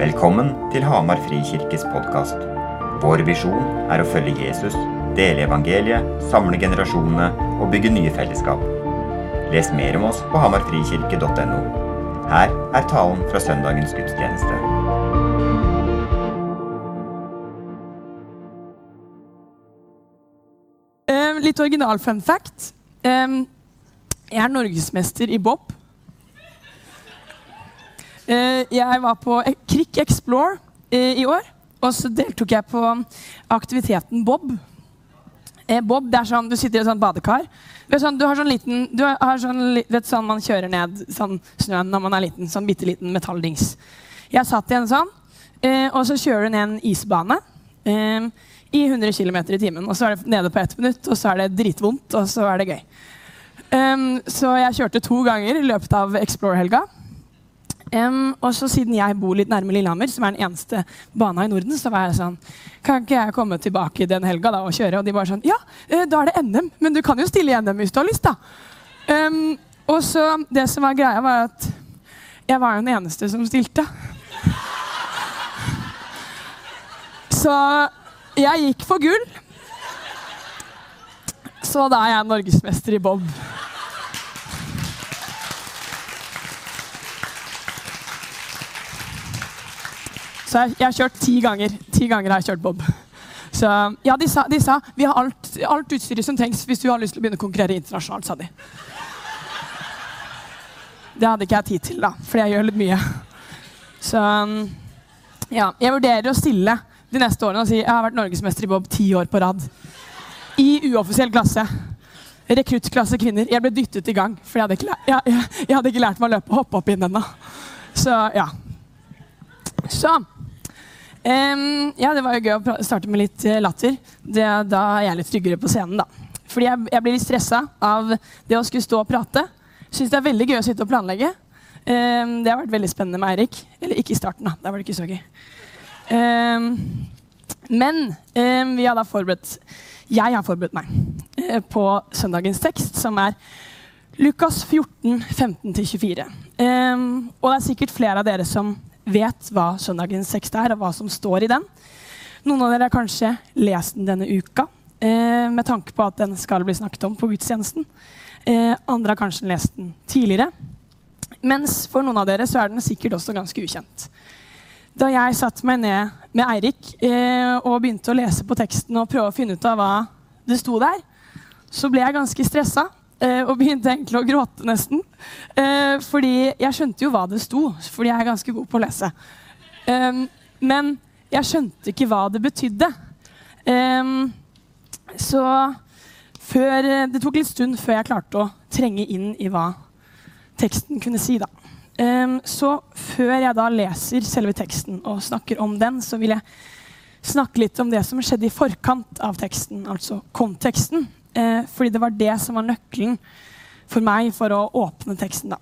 Velkommen til Hamar Frikirkes podkast. Vår visjon er å følge Jesus, dele evangeliet, samle generasjonene og bygge nye fellesskap. Les mer om oss på hamarfrikirke.no. Her er talen fra søndagens gudstjeneste. Litt original fun fact. Jeg er norgesmester i bob. Uh, jeg var på Krik Explore uh, i år, og så deltok jeg på aktiviteten bob. Uh, bob, det er sånn, Du sitter i et sånt badekar. Sånn, du har sånn liten du har sånn, vet, sånn man kjører ned sånn snøen når man er liten. Sånn bitte liten metalldings. Jeg satt i en sånn, og så kjører du ned en isbane. I 100 km i timen. Og så er det nede på ett minutt, og så er det dritvondt, og så er det gøy. Så jeg kjørte to ganger i løpet av Explore-helga. Um, og så siden jeg bor litt nærme Lillehammer, som er den eneste bana i Norden, så var jeg sånn Kan ikke jeg komme tilbake den helga og kjøre? Og de bare sånn Ja, uh, da er det NM, men du kan jo stille i NM hvis du har lyst, da. Um, og så Det som var greia, var at jeg var den eneste som stilte. Så jeg gikk for gull. Så da er jeg norgesmester i bob. Så jeg, jeg har kjørt ti ganger. Ti ganger har jeg kjørt bob. Så ja, de sa, de sa vi har alt, alt utstyret som trengs hvis du har lyst til å begynne å konkurrere internasjonalt, sa de. Det hadde ikke jeg tid til, da, fordi jeg gjør litt mye. Så ja, jeg vurderer å stille de neste årene og si jeg har vært norgesmester i bob ti år på rad. I uoffisiell klasse. Rekruttklasse kvinner. Jeg ble dyttet i gang, for jeg hadde ikke, lært, jeg, jeg, jeg hadde ikke lært meg å løpe og hoppe opp inn ennå. Så ja. Så um, Ja, det var jo gøy å starte med litt latter. Det, da er jeg litt styggere på scenen, da. Fordi jeg, jeg blir litt stressa av det å skulle stå og prate. Syns det er veldig gøy å sitte og planlegge. Um, det har vært veldig spennende med Eirik. Eller ikke i starten, da. Da var det ikke så gøy. Um, men vi har da forberedt Jeg har forberedt meg uh, på søndagens tekst, som er Lukas 14, 15-24. Um, og det er sikkert flere av dere som vet hva søndagens tekst er, og hva som står i den. Noen av dere har kanskje lest den denne uka uh, med tanke på at den skal bli snakket om på gudstjenesten. Uh, andre har kanskje lest den tidligere. Mens for noen av dere så er den sikkert også ganske ukjent. Da jeg satte meg ned med Eirik eh, og begynte å lese på teksten og prøve å finne ut av hva det sto der, så ble jeg ganske stressa eh, og begynte egentlig å gråte nesten. Eh, fordi jeg skjønte jo hva det sto, fordi jeg er ganske god på å lese. Men jeg skjønte ikke hva det betydde. Så før, det tok litt stund før jeg klarte å trenge inn i hva teksten kunne si. da. Så før jeg da leser selve teksten og snakker om den, så vil jeg snakke litt om det som skjedde i forkant av teksten, altså konteksten. Uh, fordi det var det som var nøkkelen for meg for å åpne teksten. da.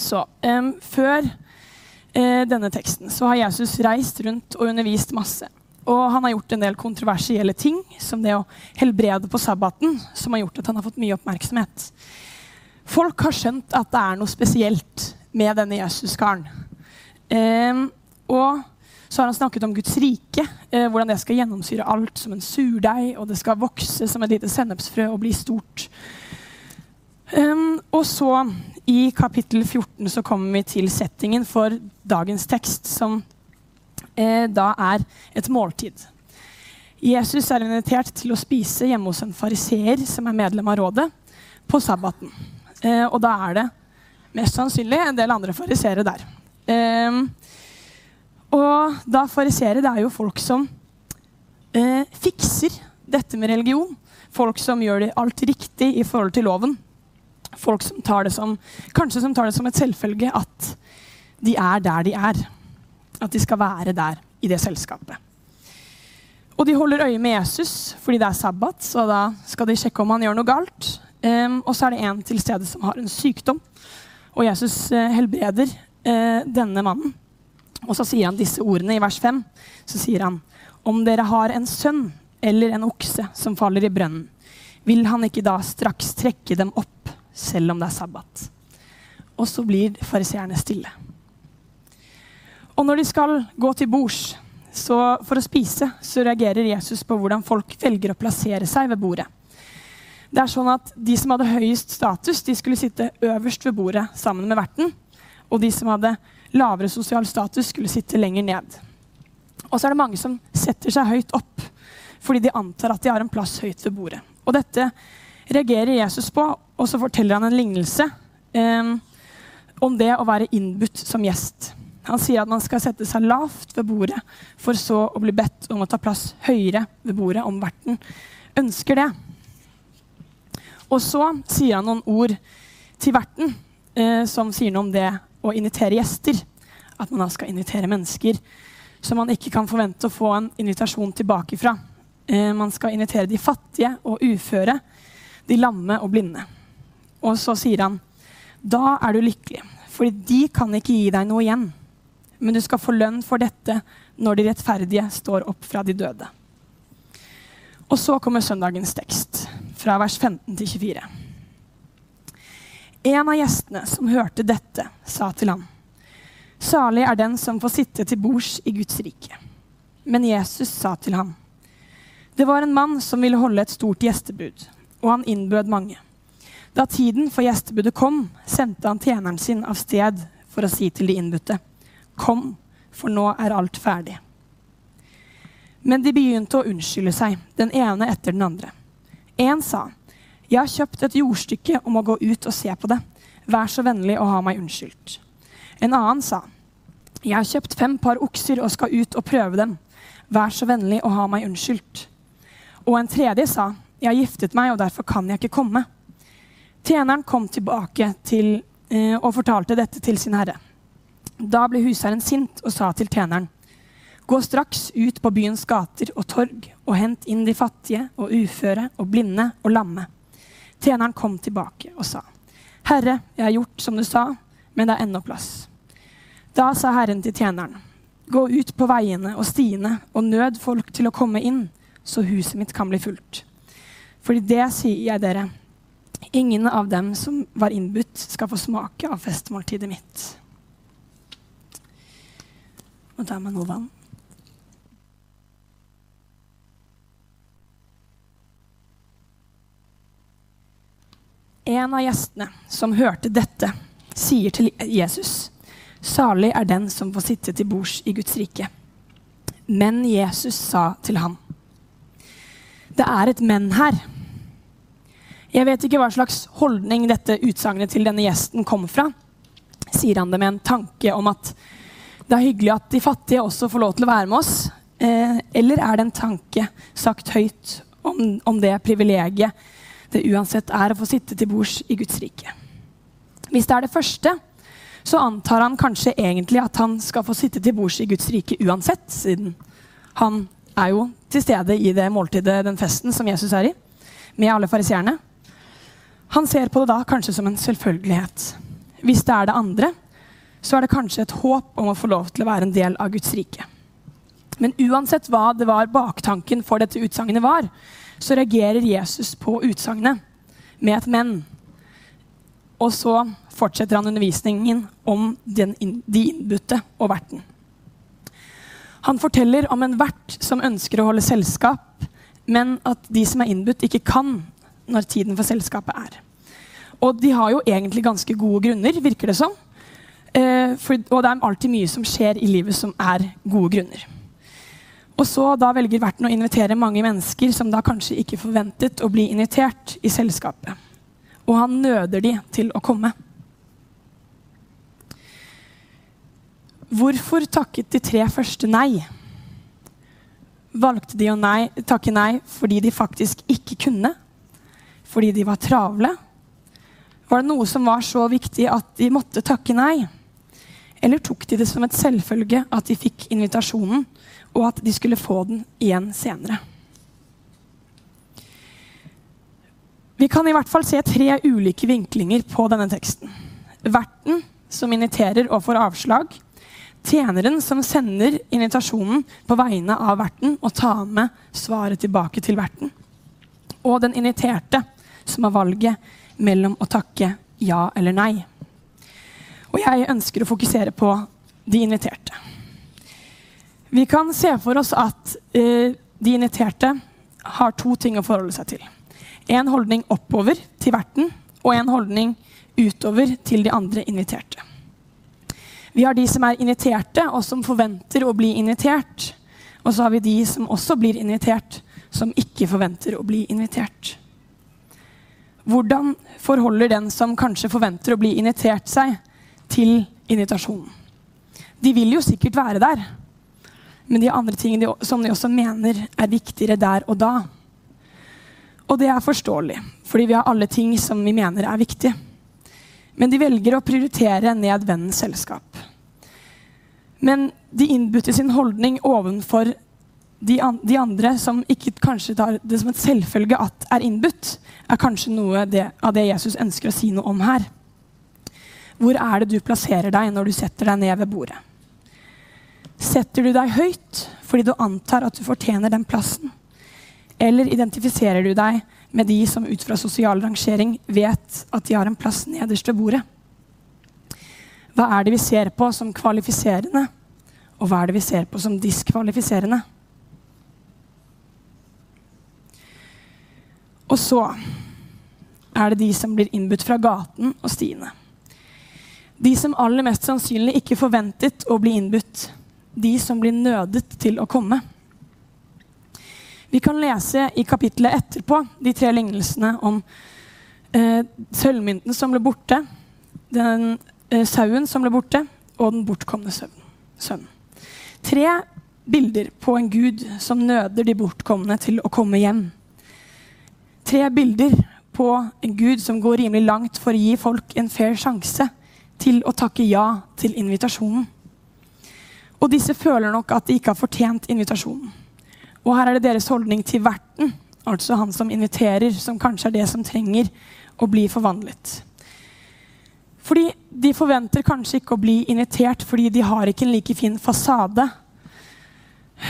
Så eh, før eh, denne teksten så har Jesus reist rundt og undervist masse. Og han har gjort en del kontroversielle ting, som det å helbrede på sabbaten, som har gjort at han har fått mye oppmerksomhet. Folk har skjønt at det er noe spesielt med denne Jesus-karen. Og så har han snakket om Guds rike, eh, hvordan det skal gjennomsyre alt som en surdeig, og det skal vokse som et lite sennepsfrø og bli stort. Um, og så, i kapittel 14, så kommer vi til settingen for dagens tekst, som eh, da er et måltid. Jesus er invitert til å spise hjemme hos en fariseer som er medlem av rådet, på sabbaten. Eh, og da er det mest sannsynlig en del andre fariseere der. Eh, og da fariseere, det er jo folk som eh, fikser dette med religion. Folk som gjør alt riktig i forhold til loven. Folk som tar det som, kanskje som tar det som et selvfølge at de er der de er. At de skal være der i det selskapet. Og de holder øye med Jesus fordi det er sabbat, så da skal de sjekke om han gjør noe galt. Um, og så er det en til stede som har en sykdom. Og Jesus uh, helbreder uh, denne mannen. Og så sier han disse ordene i vers 5. Så sier han om dere har en sønn eller en okse som faller i brønnen, vil han ikke da straks trekke dem opp, selv om det er sabbat? Og så blir fariseerne stille. Og når de skal gå til bords for å spise, så reagerer Jesus på hvordan folk velger å plassere seg ved bordet. Det er sånn at De som hadde høyest status, de skulle sitte øverst ved bordet sammen med verten. Og de som hadde lavere sosial status, skulle sitte lenger ned. Og så er det mange som setter seg høyt opp fordi de antar at de har en plass høyt ved bordet. Og dette reagerer Jesus på, og så forteller han en lignelse eh, om det å være innbudt som gjest. Han sier at man skal sette seg lavt ved bordet, for så å bli bedt om å ta plass høyere ved bordet om verten ønsker det. Og så sier han noen ord til verten eh, som sier noe om det å invitere gjester. At man da skal invitere mennesker som man ikke kan forvente å få en invitasjon tilbake fra. Eh, man skal invitere de fattige og uføre, de lamme og blinde. Og så sier han, da er du lykkelig, for de kan ikke gi deg noe igjen. Men du skal få lønn for dette når de rettferdige står opp fra de døde. Og så kommer søndagens tekst, fra vers 15 til 24. En av gjestene som hørte dette, sa til ham, Salig er den som får sitte til bords i Guds rike. Men Jesus sa til ham, Det var en mann som ville holde et stort gjestebud, og han innbød mange. Da tiden for gjestebudet kom, sendte han tjeneren sin av sted for å si til de innbudte, Kom, for nå er alt ferdig. Men de begynte å unnskylde seg, den ene etter den andre. En sa, Jeg har kjøpt et jordstykke og må gå ut og se på det. Vær så vennlig å ha meg unnskyldt. En annen sa, Jeg har kjøpt fem par okser og skal ut og prøve dem. Vær så vennlig å ha meg unnskyldt. Og en tredje sa, Jeg har giftet meg, og derfor kan jeg ikke komme. Tjeneren kom tilbake til, eh, og fortalte dette til sin herre. Da ble husherren sint og sa til tjeneren, Gå straks ut på byens gater og torg og hent inn de fattige og uføre og blinde og lamme. Tjeneren kom tilbake og sa, Herre, jeg har gjort som du sa, men det er ennå plass. Da sa Herren til tjeneren, gå ut på veiene og stiene og nød folk til å komme inn, så huset mitt kan bli fullt. Fordi det sier jeg dere, ingen av dem som var innbudt, skal få smake av festmåltidet mitt. Og ta meg noe vann. En av gjestene som hørte dette, sier til Jesus Salig er den som får sitte til bords i Guds rike. Men Jesus sa til ham, Det er et men her. Jeg vet ikke hva slags holdning dette utsagnet til denne gjesten kom fra. Sier han det med en tanke om at det er hyggelig at de fattige også får lov til å være med oss? Eh, eller er det en tanke sagt høyt om, om det privilegiet det uansett er å få sitte til bords i Guds rike? Hvis det er det første, så antar han kanskje egentlig at han skal få sitte til bords i Guds rike uansett, siden han er jo til stede i det måltidet, den festen som Jesus er i, med alle fariseerne. Han ser på det da kanskje som en selvfølgelighet. Hvis det er det andre, så er det kanskje et håp om å få lov til å være en del av Guds rike. Men uansett hva det var baktanken for dette utsagnet var, så reagerer Jesus på utsagnet med et men. Og så fortsetter han undervisningen om den, de innbudte og verten. Han forteller om en vert som ønsker å holde selskap, men at de som er innbudt, ikke kan når tiden for selskapet er. Og de har jo egentlig ganske gode grunner, virker det som. Eh, for, og det er alltid mye som skjer i livet som er gode grunner. Og så da velger verten å invitere mange mennesker som da kanskje ikke forventet å bli invitert i selskapet. Og han nøder de til å komme. Hvorfor takket de tre første nei? Valgte de å nei, takke nei fordi de faktisk ikke kunne? Fordi de var travle? Var det noe som var så viktig at de måtte takke nei? Eller tok de det som et selvfølge at de fikk invitasjonen, og at de skulle få den igjen senere? Vi kan i hvert fall se tre ulike vinklinger på denne teksten. Verten som inviterer og får avslag tjeneren som sender invitasjonen på vegne av verten og tar med svaret tilbake til verten. Og den inviterte, som har valget mellom å takke ja eller nei. Og jeg ønsker å fokusere på de inviterte. Vi kan se for oss at eh, de inviterte har to ting å forholde seg til. En holdning oppover til verten og en holdning utover til de andre inviterte. Vi har de som er inviterte, og som forventer å bli invitert. Og så har vi de som også blir invitert, som ikke forventer å bli invitert. Hvordan forholder den som kanskje forventer å bli invitert, seg til invitasjonen? De vil jo sikkert være der, men de andre tingene som de også mener er viktigere der og da. Og det er forståelig, fordi vi har alle ting som vi mener er viktige. Men de velger å prioritere ned vennens selskap. Men de innbytter sin holdning ovenfor de, an de, andre som ikke kanskje tar det som et selvfølge at er innbudt, er kanskje noe det, av det Jesus ønsker å si noe om her. Hvor er det du plasserer deg når du setter deg ned ved bordet? Setter du deg høyt fordi du antar at du fortjener den plassen? Eller identifiserer du deg med de som ut fra sosial rangering vet at de har en plass nederst ved bordet? Hva er det vi ser på som kvalifiserende, og hva er det vi ser på som diskvalifiserende? Og så er det de som blir innbudt fra gaten og stiene. De som aller mest sannsynlig ikke forventet å bli innbudt. De som blir nødet til å komme. Vi kan lese i kapittelet etterpå de tre lignelsene om eh, sølvmynten som ble borte, den eh, sauen som ble borte, og den bortkomne sønnen. Tre bilder på en gud som nøder de bortkomne til å komme hjem. Tre bilder på en gud som går rimelig langt for å gi folk en fair sjanse til å takke ja til invitasjonen. Og disse føler nok at de ikke har fortjent invitasjonen. Og her er det deres holdning til verten, altså han som inviterer, som kanskje er det som trenger å bli forvandlet. Fordi de forventer kanskje ikke å bli invitert fordi de har ikke en like fin fasade.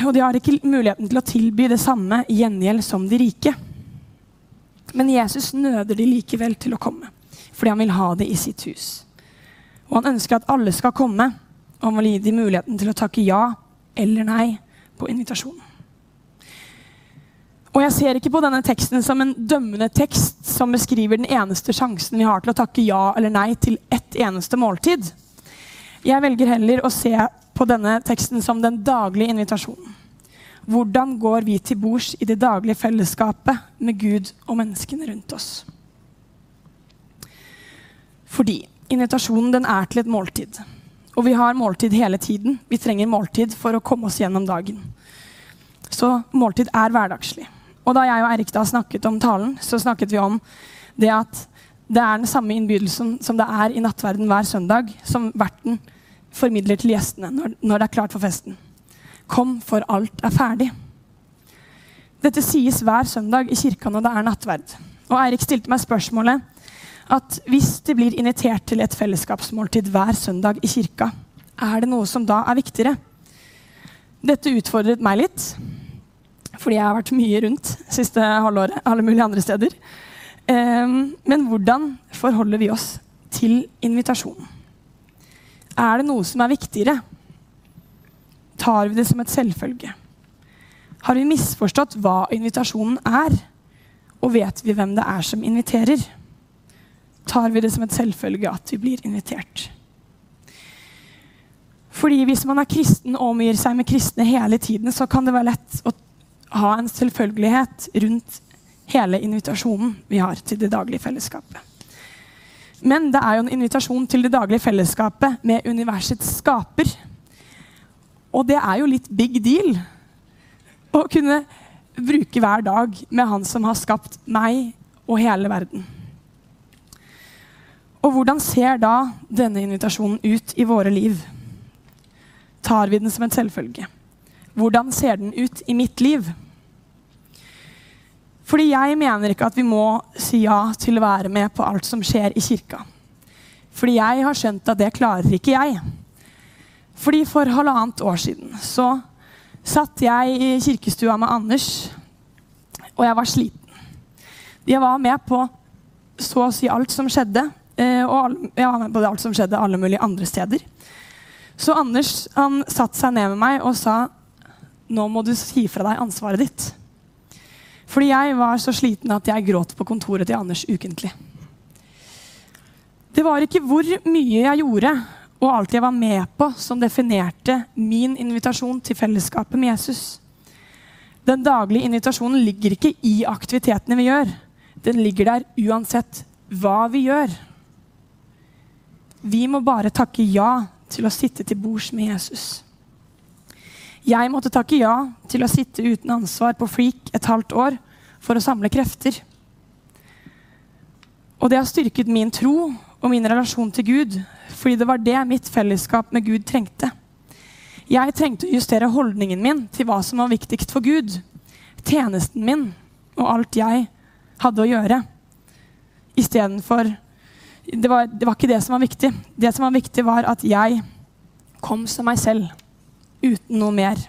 Og de har ikke muligheten til å tilby det samme gjengjeld som de rike. Men Jesus nøder de likevel til å komme, fordi han vil ha det i sitt hus. Og han ønsker at alle skal komme, han vil gi dem muligheten til å takke ja eller nei på invitasjonen. Og jeg ser ikke på denne teksten som en dømmende tekst som beskriver den eneste sjansen vi har til å takke ja eller nei til ett eneste måltid. Jeg velger heller å se på denne teksten som den daglige invitasjonen. Hvordan går vi til bords i det daglige fellesskapet med Gud og menneskene rundt oss? Fordi invitasjonen den er til et måltid. Og vi har måltid hele tiden. Vi trenger måltid for å komme oss gjennom dagen. Så måltid er hverdagslig. Og da jeg og Eirik da snakket om talen, så snakket vi om det at det er den samme innbydelsen som det er i nattverden hver søndag, som verten formidler til gjestene når, når det er klart for festen. Kom, for alt er ferdig. Dette sies hver søndag i kirka når det er nattverd. Og Eirik stilte meg spørsmålet at hvis det blir invitert til et fellesskapsmåltid hver søndag i kirka, er det noe som da er viktigere? Dette utfordret meg litt fordi jeg har vært mye rundt siste halvåret, alle mulige andre steder. Um, men hvordan forholder vi oss til invitasjonen? Er det noe som er viktigere? Tar vi det som et selvfølge? Har vi misforstått hva invitasjonen er? Og vet vi hvem det er som inviterer? Tar vi det som et selvfølge at vi blir invitert? Fordi Hvis man er kristen og omgir seg med kristne hele tiden, så kan det være lett å ha en selvfølgelighet rundt hele invitasjonen vi har til det daglige fellesskapet. Men det er jo en invitasjon til det daglige fellesskapet med universets skaper. Og det er jo litt big deal å kunne bruke hver dag med han som har skapt meg og hele verden. Og hvordan ser da denne invitasjonen ut i våre liv? Tar vi den som en selvfølge? Hvordan ser den ut i mitt liv? Fordi jeg mener ikke at vi må si ja til å være med på alt som skjer i kirka. Fordi jeg har skjønt at det klarer ikke jeg. Fordi for halvannet år siden så satt jeg i kirkestua med Anders, og jeg var sliten. Jeg var med på så å si alt som skjedde, og ja, både alt som skjedde alle mulige andre steder. Så Anders han satte seg ned med meg og sa nå må du si fra deg ansvaret ditt. Fordi jeg var så sliten at jeg gråt på kontoret til Anders ukentlig. Det var ikke hvor mye jeg gjorde og alt jeg var med på, som definerte min invitasjon til fellesskapet med Jesus. Den daglige invitasjonen ligger ikke i aktivitetene vi gjør. Den ligger der uansett hva vi gjør. Vi må bare takke ja til å sitte til bords med Jesus. Jeg måtte takke ja til å sitte uten ansvar på Freak et halvt år for å samle krefter. Og det har styrket min tro og min relasjon til Gud, fordi det var det mitt fellesskap med Gud trengte. Jeg trengte å justere holdningen min til hva som var viktigst for Gud. Tjenesten min og alt jeg hadde å gjøre. Istedenfor det, var, det var ikke det som var viktig. Det som var viktig, var at jeg kom som meg selv, uten noe mer.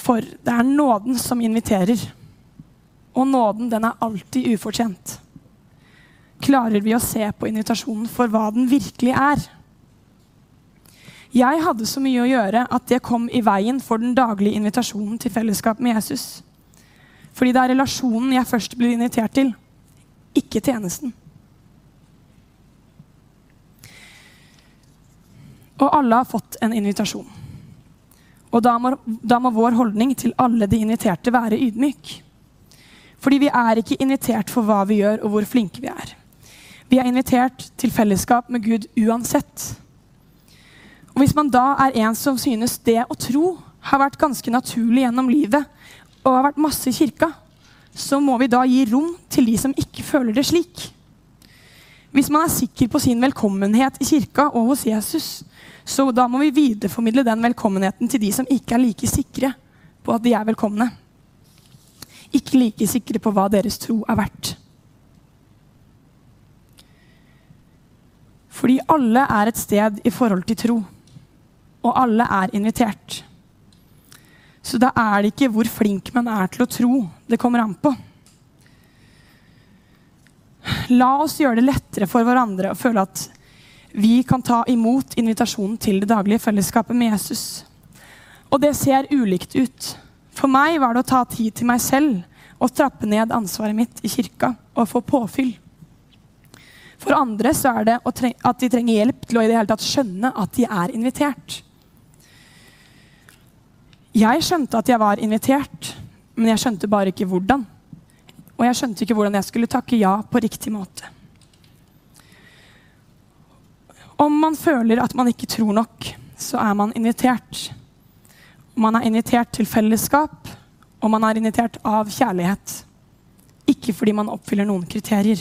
For det er nåden som inviterer. Og nåden, den er alltid ufortjent. Klarer vi å se på invitasjonen for hva den virkelig er? Jeg hadde så mye å gjøre at det kom i veien for den daglige invitasjonen til fellesskap med Jesus. Fordi det er relasjonen jeg først blir invitert til, ikke tjenesten. Og alle har fått en invitasjon. Og da må, da må vår holdning til alle de inviterte være ydmyk. Fordi vi er ikke invitert for hva vi gjør, og hvor flinke vi er. Vi er invitert til fellesskap med Gud uansett. Og Hvis man da er en som synes det å tro har vært ganske naturlig gjennom livet, og har vært masse i kirka, så må vi da gi rom til de som ikke føler det slik. Hvis man er sikker på sin velkommenhet i kirka og hos Jesus, så da må vi videreformidle den velkommenheten til de som ikke er like sikre på at de er velkomne ikke like sikre på hva deres tro er verdt. Fordi alle er et sted i forhold til tro, og alle er invitert. Så da er det ikke hvor flink man er til å tro, det kommer an på. La oss gjøre det lettere for hverandre å føle at vi kan ta imot invitasjonen til det daglige fellesskapet med Jesus. Og det ser ulikt ut. For meg var det å ta tid til meg selv og trappe ned ansvaret mitt i kirka og få påfyll. For andre så er det at de trenger hjelp til å i det hele tatt skjønne at de er invitert. Jeg skjønte at jeg var invitert, men jeg skjønte bare ikke hvordan. Og jeg skjønte ikke hvordan jeg skulle takke ja på riktig måte. Om man føler at man ikke tror nok, så er man invitert. Man er invitert til fellesskap, og man er invitert av kjærlighet. Ikke fordi man oppfyller noen kriterier.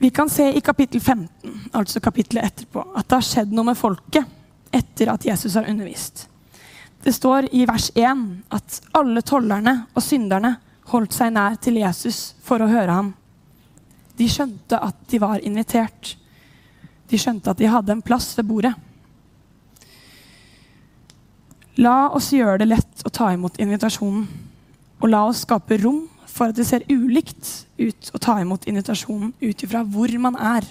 Vi kan se i kapittel 15, altså kapittelet etterpå, at det har skjedd noe med folket etter at Jesus har undervist. Det står i vers 1 at alle tollerne og synderne holdt seg nær til Jesus for å høre ham. De skjønte at de var invitert. De skjønte at de hadde en plass ved bordet. La oss gjøre det lett å ta imot invitasjonen. Og la oss skape rom for at det ser ulikt ut å ta imot invitasjonen ut ifra hvor man er.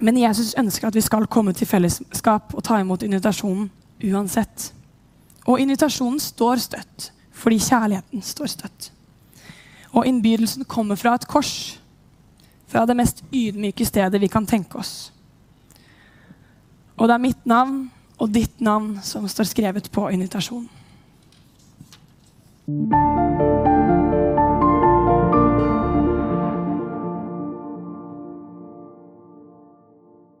Men Jesus ønsker at vi skal komme til fellesskap og ta imot invitasjonen uansett. Og invitasjonen står støtt fordi kjærligheten står støtt. Og innbydelsen kommer fra et kors, fra det mest ydmyke stedet vi kan tenke oss. Og det er mitt navn og ditt navn som står skrevet på invitasjonen.